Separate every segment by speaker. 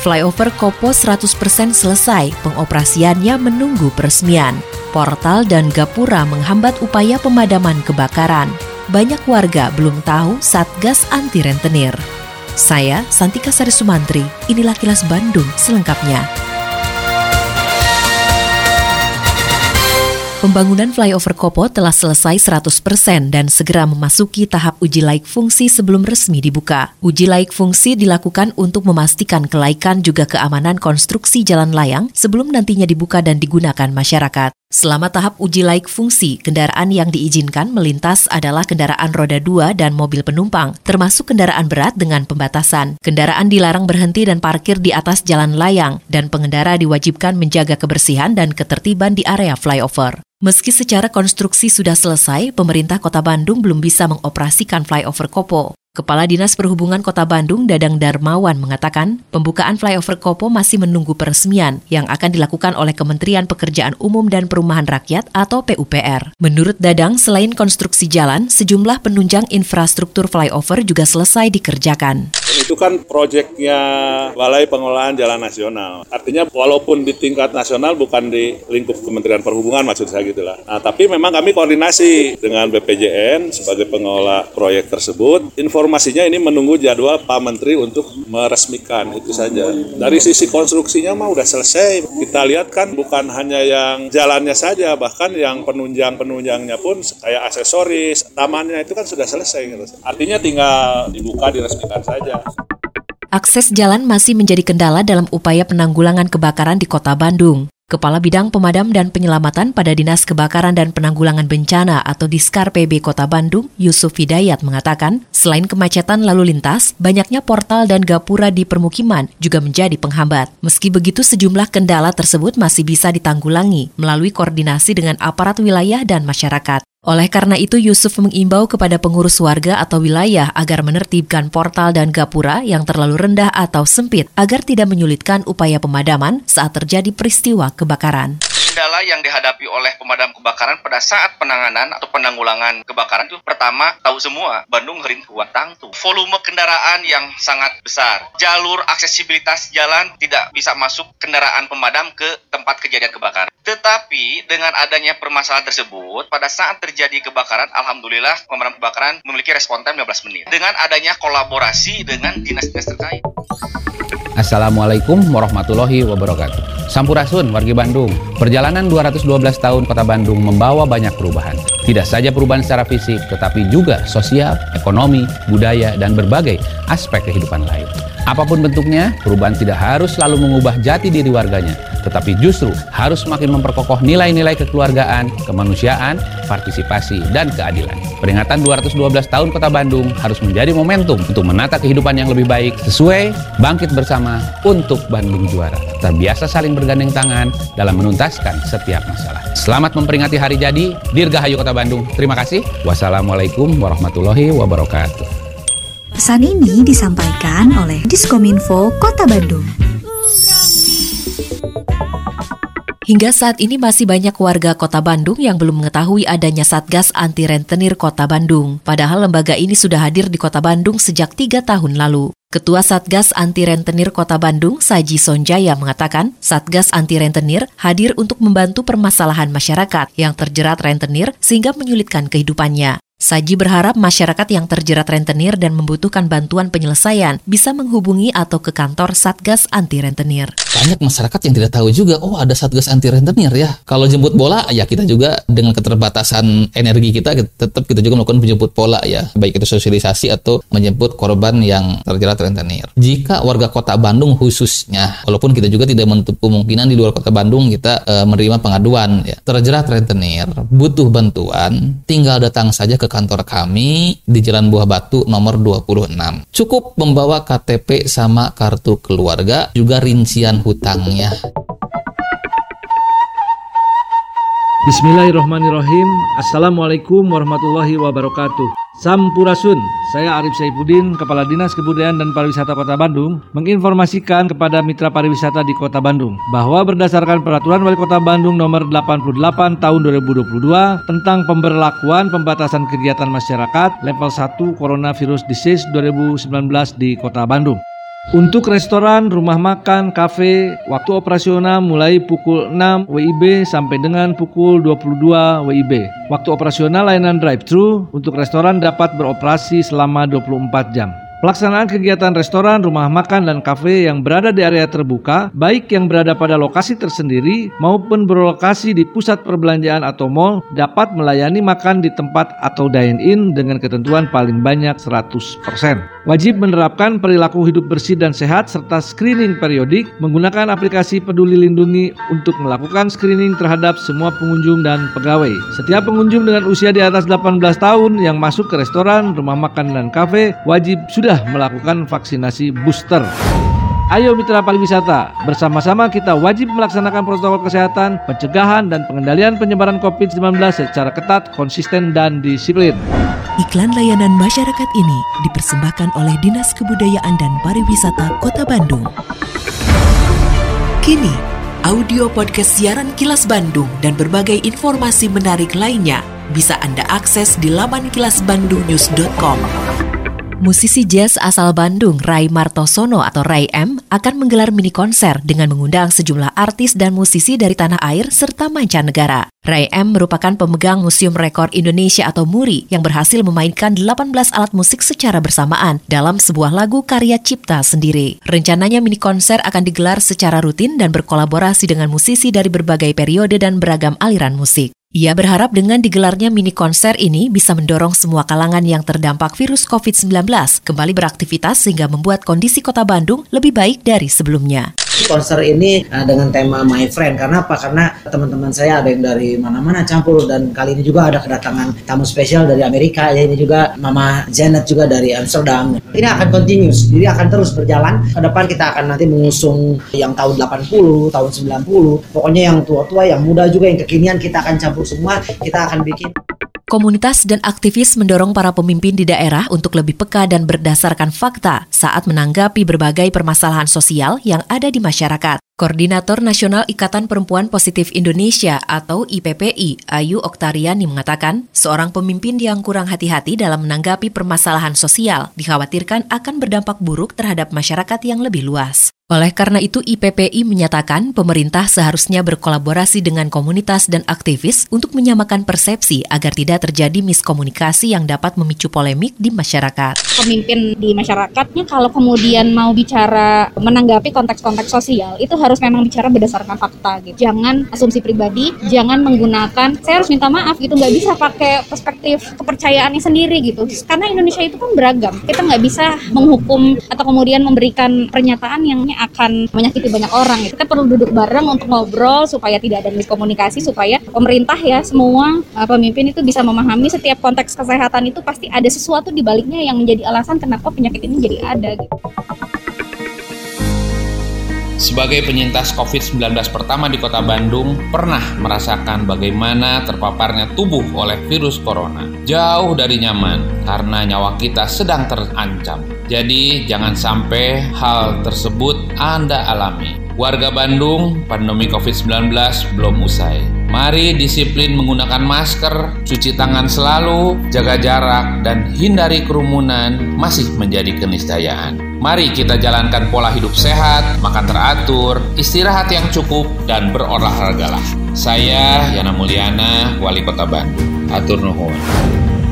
Speaker 1: Flyover Kopo 100% selesai, pengoperasiannya menunggu peresmian. Portal dan gapura menghambat upaya pemadaman kebakaran. Banyak warga belum tahu Satgas anti rentenir. Saya Santika Sari Sumantri, inilah kilas Bandung selengkapnya. Pembangunan flyover Kopo telah selesai 100% dan segera memasuki tahap uji laik fungsi sebelum resmi dibuka. Uji laik fungsi dilakukan untuk memastikan kelaikan juga keamanan konstruksi jalan layang sebelum nantinya dibuka dan digunakan masyarakat. Selama tahap uji laik fungsi, kendaraan yang diizinkan melintas adalah kendaraan roda 2 dan mobil penumpang, termasuk kendaraan berat dengan pembatasan. Kendaraan dilarang berhenti dan parkir di atas jalan layang, dan pengendara diwajibkan menjaga kebersihan dan ketertiban di area flyover. Meski secara konstruksi sudah selesai, pemerintah Kota Bandung belum bisa mengoperasikan flyover Kopo. Kepala Dinas Perhubungan Kota Bandung Dadang Darmawan mengatakan, pembukaan flyover Kopo masih menunggu peresmian yang akan dilakukan oleh Kementerian Pekerjaan Umum dan Perumahan Rakyat atau PUPR. Menurut Dadang, selain konstruksi jalan, sejumlah penunjang infrastruktur flyover juga selesai dikerjakan.
Speaker 2: Itu kan proyeknya Balai Pengelolaan Jalan Nasional. Artinya walaupun di tingkat nasional bukan di lingkup Kementerian Perhubungan maksud saya gitulah. Nah, tapi memang kami koordinasi dengan BPJN sebagai pengelola proyek tersebut. Informasi informasinya ini menunggu jadwal Pak Menteri untuk meresmikan itu saja. Dari sisi konstruksinya mah udah selesai. Kita lihat kan bukan hanya yang jalannya saja, bahkan yang penunjang-penunjangnya pun kayak aksesoris, tamannya itu kan sudah selesai. Gitu. Artinya tinggal dibuka, diresmikan saja.
Speaker 1: Akses jalan masih menjadi kendala dalam upaya penanggulangan kebakaran di kota Bandung. Kepala Bidang Pemadam dan Penyelamatan pada Dinas Kebakaran dan Penanggulangan Bencana atau Diskar PB Kota Bandung, Yusuf Hidayat mengatakan, selain kemacetan lalu lintas, banyaknya portal dan gapura di permukiman juga menjadi penghambat. Meski begitu, sejumlah kendala tersebut masih bisa ditanggulangi melalui koordinasi dengan aparat wilayah dan masyarakat. Oleh karena itu, Yusuf mengimbau kepada pengurus warga atau wilayah agar menertibkan portal dan gapura yang terlalu rendah atau sempit agar tidak menyulitkan upaya pemadaman saat terjadi peristiwa kebakaran
Speaker 3: kendala yang dihadapi oleh pemadam kebakaran pada saat penanganan atau penanggulangan kebakaran itu pertama tahu semua Bandung Hering Kuat Tangtu. Volume kendaraan yang sangat besar. Jalur aksesibilitas jalan tidak bisa masuk kendaraan pemadam ke tempat kejadian kebakaran. Tetapi dengan adanya permasalahan tersebut pada saat terjadi kebakaran alhamdulillah pemadam kebakaran memiliki respon time 15 menit. Dengan adanya kolaborasi dengan dinas-dinas terkait.
Speaker 4: Assalamualaikum warahmatullahi wabarakatuh. Sampurasun wargi Bandung. Perjalanan 212 tahun Kota Bandung membawa banyak perubahan. Tidak saja perubahan secara fisik, tetapi juga sosial, ekonomi, budaya, dan berbagai aspek kehidupan lain. Apa pun bentuknya, perubahan tidak harus selalu mengubah jati diri warganya, tetapi justru harus semakin memperkokoh nilai-nilai kekeluargaan, kemanusiaan, partisipasi, dan keadilan. Peringatan 212 tahun Kota Bandung harus menjadi momentum untuk menata kehidupan yang lebih baik sesuai bangkit bersama untuk Bandung juara. Terbiasa saling bergandeng tangan dalam menuntaskan setiap masalah. Selamat memperingati hari jadi Dirgahayu Kota Bandung. Terima kasih. Wassalamualaikum warahmatullahi wabarakatuh.
Speaker 5: Pesan ini disampaikan oleh Diskominfo Kota Bandung.
Speaker 1: Hingga saat ini masih banyak warga Kota Bandung yang belum mengetahui adanya Satgas Anti Rentenir Kota Bandung. Padahal lembaga ini sudah hadir di Kota Bandung sejak tiga tahun lalu. Ketua Satgas Anti Rentenir Kota Bandung, Saji Sonjaya mengatakan, Satgas Anti Rentenir hadir untuk membantu permasalahan masyarakat yang terjerat rentenir sehingga menyulitkan kehidupannya. Saji berharap masyarakat yang terjerat rentenir dan membutuhkan bantuan penyelesaian bisa menghubungi atau ke kantor Satgas Anti Rentenir.
Speaker 6: Banyak masyarakat yang tidak tahu juga, oh ada Satgas Anti Rentenir ya. Kalau jemput bola, ya kita juga dengan keterbatasan energi kita, tetap kita juga melakukan penjemput bola ya. Baik itu sosialisasi atau menjemput korban yang terjerat rentenir. Jika warga kota Bandung khususnya, walaupun kita juga tidak menutup kemungkinan di luar kota Bandung kita e, menerima pengaduan ya. Terjerat rentenir, butuh bantuan, tinggal datang saja ke ke kantor kami di Jalan Buah Batu nomor 26. Cukup membawa KTP sama kartu keluarga, juga rincian hutangnya.
Speaker 7: Bismillahirrahmanirrahim. Assalamualaikum warahmatullahi wabarakatuh. Sampurasun, saya Arif Saifuddin, Kepala Dinas Kebudayaan dan Pariwisata Kota Bandung, menginformasikan kepada mitra pariwisata di Kota Bandung bahwa berdasarkan Peraturan Wali Kota Bandung Nomor 88 Tahun 2022 tentang pemberlakuan pembatasan kegiatan masyarakat level 1 Coronavirus Disease 2019 di Kota Bandung. Untuk restoran, rumah makan, kafe, waktu operasional mulai pukul 6 WIB sampai dengan pukul 22 WIB. Waktu operasional layanan drive-thru untuk restoran dapat beroperasi selama 24 jam. Pelaksanaan kegiatan restoran, rumah makan, dan kafe yang berada di area terbuka, baik yang berada pada lokasi tersendiri maupun berlokasi di pusat perbelanjaan atau mall, dapat melayani makan di tempat atau dine-in dengan ketentuan paling banyak 100%. Wajib menerapkan perilaku hidup bersih dan sehat serta screening periodik menggunakan aplikasi Peduli Lindungi untuk melakukan screening terhadap semua pengunjung dan pegawai. Setiap pengunjung dengan usia di atas 18 tahun yang masuk ke restoran, rumah makan, dan kafe wajib sudah melakukan vaksinasi booster. Ayo mitra pariwisata, bersama-sama kita wajib melaksanakan protokol kesehatan, pencegahan dan pengendalian penyebaran COVID-19 secara ketat, konsisten dan disiplin.
Speaker 1: Iklan layanan masyarakat ini dipersembahkan oleh Dinas Kebudayaan dan Pariwisata Kota Bandung. Kini, audio podcast siaran Kilas Bandung dan berbagai informasi menarik lainnya bisa Anda akses di laman kilasbandungnews.com. Musisi jazz asal Bandung, Rai Martosono atau Rai M, akan menggelar mini konser dengan mengundang sejumlah artis dan musisi dari tanah air serta mancanegara. Rai M merupakan pemegang Museum Rekor Indonesia atau MURI yang berhasil memainkan 18 alat musik secara bersamaan dalam sebuah lagu karya cipta sendiri. Rencananya mini konser akan digelar secara rutin dan berkolaborasi dengan musisi dari berbagai periode dan beragam aliran musik. Ia berharap dengan digelarnya mini konser ini bisa mendorong semua kalangan yang terdampak virus COVID-19 kembali beraktivitas sehingga membuat kondisi kota Bandung lebih baik dari sebelumnya
Speaker 8: konser ini uh, dengan tema My Friend karena apa? Karena teman-teman saya ada yang dari mana-mana campur dan kali ini juga ada kedatangan tamu spesial dari Amerika ya ini juga Mama Janet juga dari Amsterdam. Ini akan continuous, jadi akan terus berjalan. Ke depan kita akan nanti mengusung yang tahun 80, tahun 90, pokoknya yang tua-tua, yang muda juga, yang kekinian kita akan campur semua. Kita akan bikin
Speaker 1: Komunitas dan aktivis mendorong para pemimpin di daerah untuk lebih peka dan berdasarkan fakta saat menanggapi berbagai permasalahan sosial yang ada di masyarakat. Koordinator Nasional Ikatan Perempuan Positif Indonesia atau IPPI, Ayu Oktariani mengatakan, seorang pemimpin yang kurang hati-hati dalam menanggapi permasalahan sosial dikhawatirkan akan berdampak buruk terhadap masyarakat yang lebih luas. Oleh karena itu, IPPI menyatakan pemerintah seharusnya berkolaborasi dengan komunitas dan aktivis untuk menyamakan persepsi agar tidak terjadi miskomunikasi yang dapat memicu polemik di masyarakat.
Speaker 9: Pemimpin di masyarakatnya kalau kemudian mau bicara menanggapi konteks-konteks sosial, itu harus memang bicara berdasarkan fakta gitu. Jangan asumsi pribadi, jangan menggunakan saya harus minta maaf gitu, nggak bisa pakai perspektif kepercayaannya sendiri gitu. Karena Indonesia itu kan beragam. Kita nggak bisa menghukum atau kemudian memberikan pernyataan yang akan menyakiti banyak orang. Kita perlu duduk bareng untuk ngobrol supaya tidak ada miskomunikasi, supaya pemerintah ya semua uh, pemimpin itu bisa memahami setiap konteks kesehatan itu pasti ada sesuatu di baliknya yang menjadi alasan kenapa penyakit ini jadi ada. Gitu.
Speaker 4: Sebagai penyintas COVID-19 pertama di kota Bandung, pernah merasakan bagaimana terpaparnya tubuh oleh virus corona. Jauh dari nyaman, karena nyawa kita sedang terancam. Jadi, jangan sampai hal tersebut Anda alami. Warga Bandung, pandemi COVID-19 belum usai. Mari disiplin menggunakan masker, cuci tangan selalu, jaga jarak, dan hindari kerumunan masih menjadi keniscayaan. Mari kita jalankan pola hidup sehat, makan teratur, istirahat yang cukup, dan berolahragalah. Saya Yana Mulyana, Wali Kota Bandung. Atur nuhun.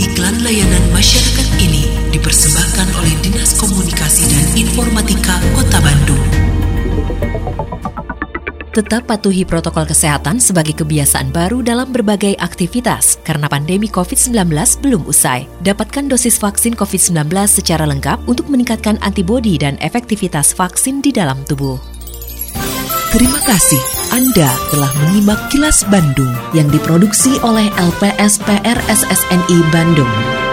Speaker 1: Iklan layanan masyarakat ini dipersembahkan oleh Dinas Komunikasi dan Informatika Kota Bandung. Tetap patuhi protokol kesehatan sebagai kebiasaan baru dalam berbagai aktivitas karena pandemi COVID-19 belum usai. Dapatkan dosis vaksin COVID-19 secara lengkap untuk meningkatkan antibodi dan efektivitas vaksin di dalam tubuh. Terima kasih Anda telah menyimak kilas Bandung yang diproduksi oleh LPSPR SSNI Bandung.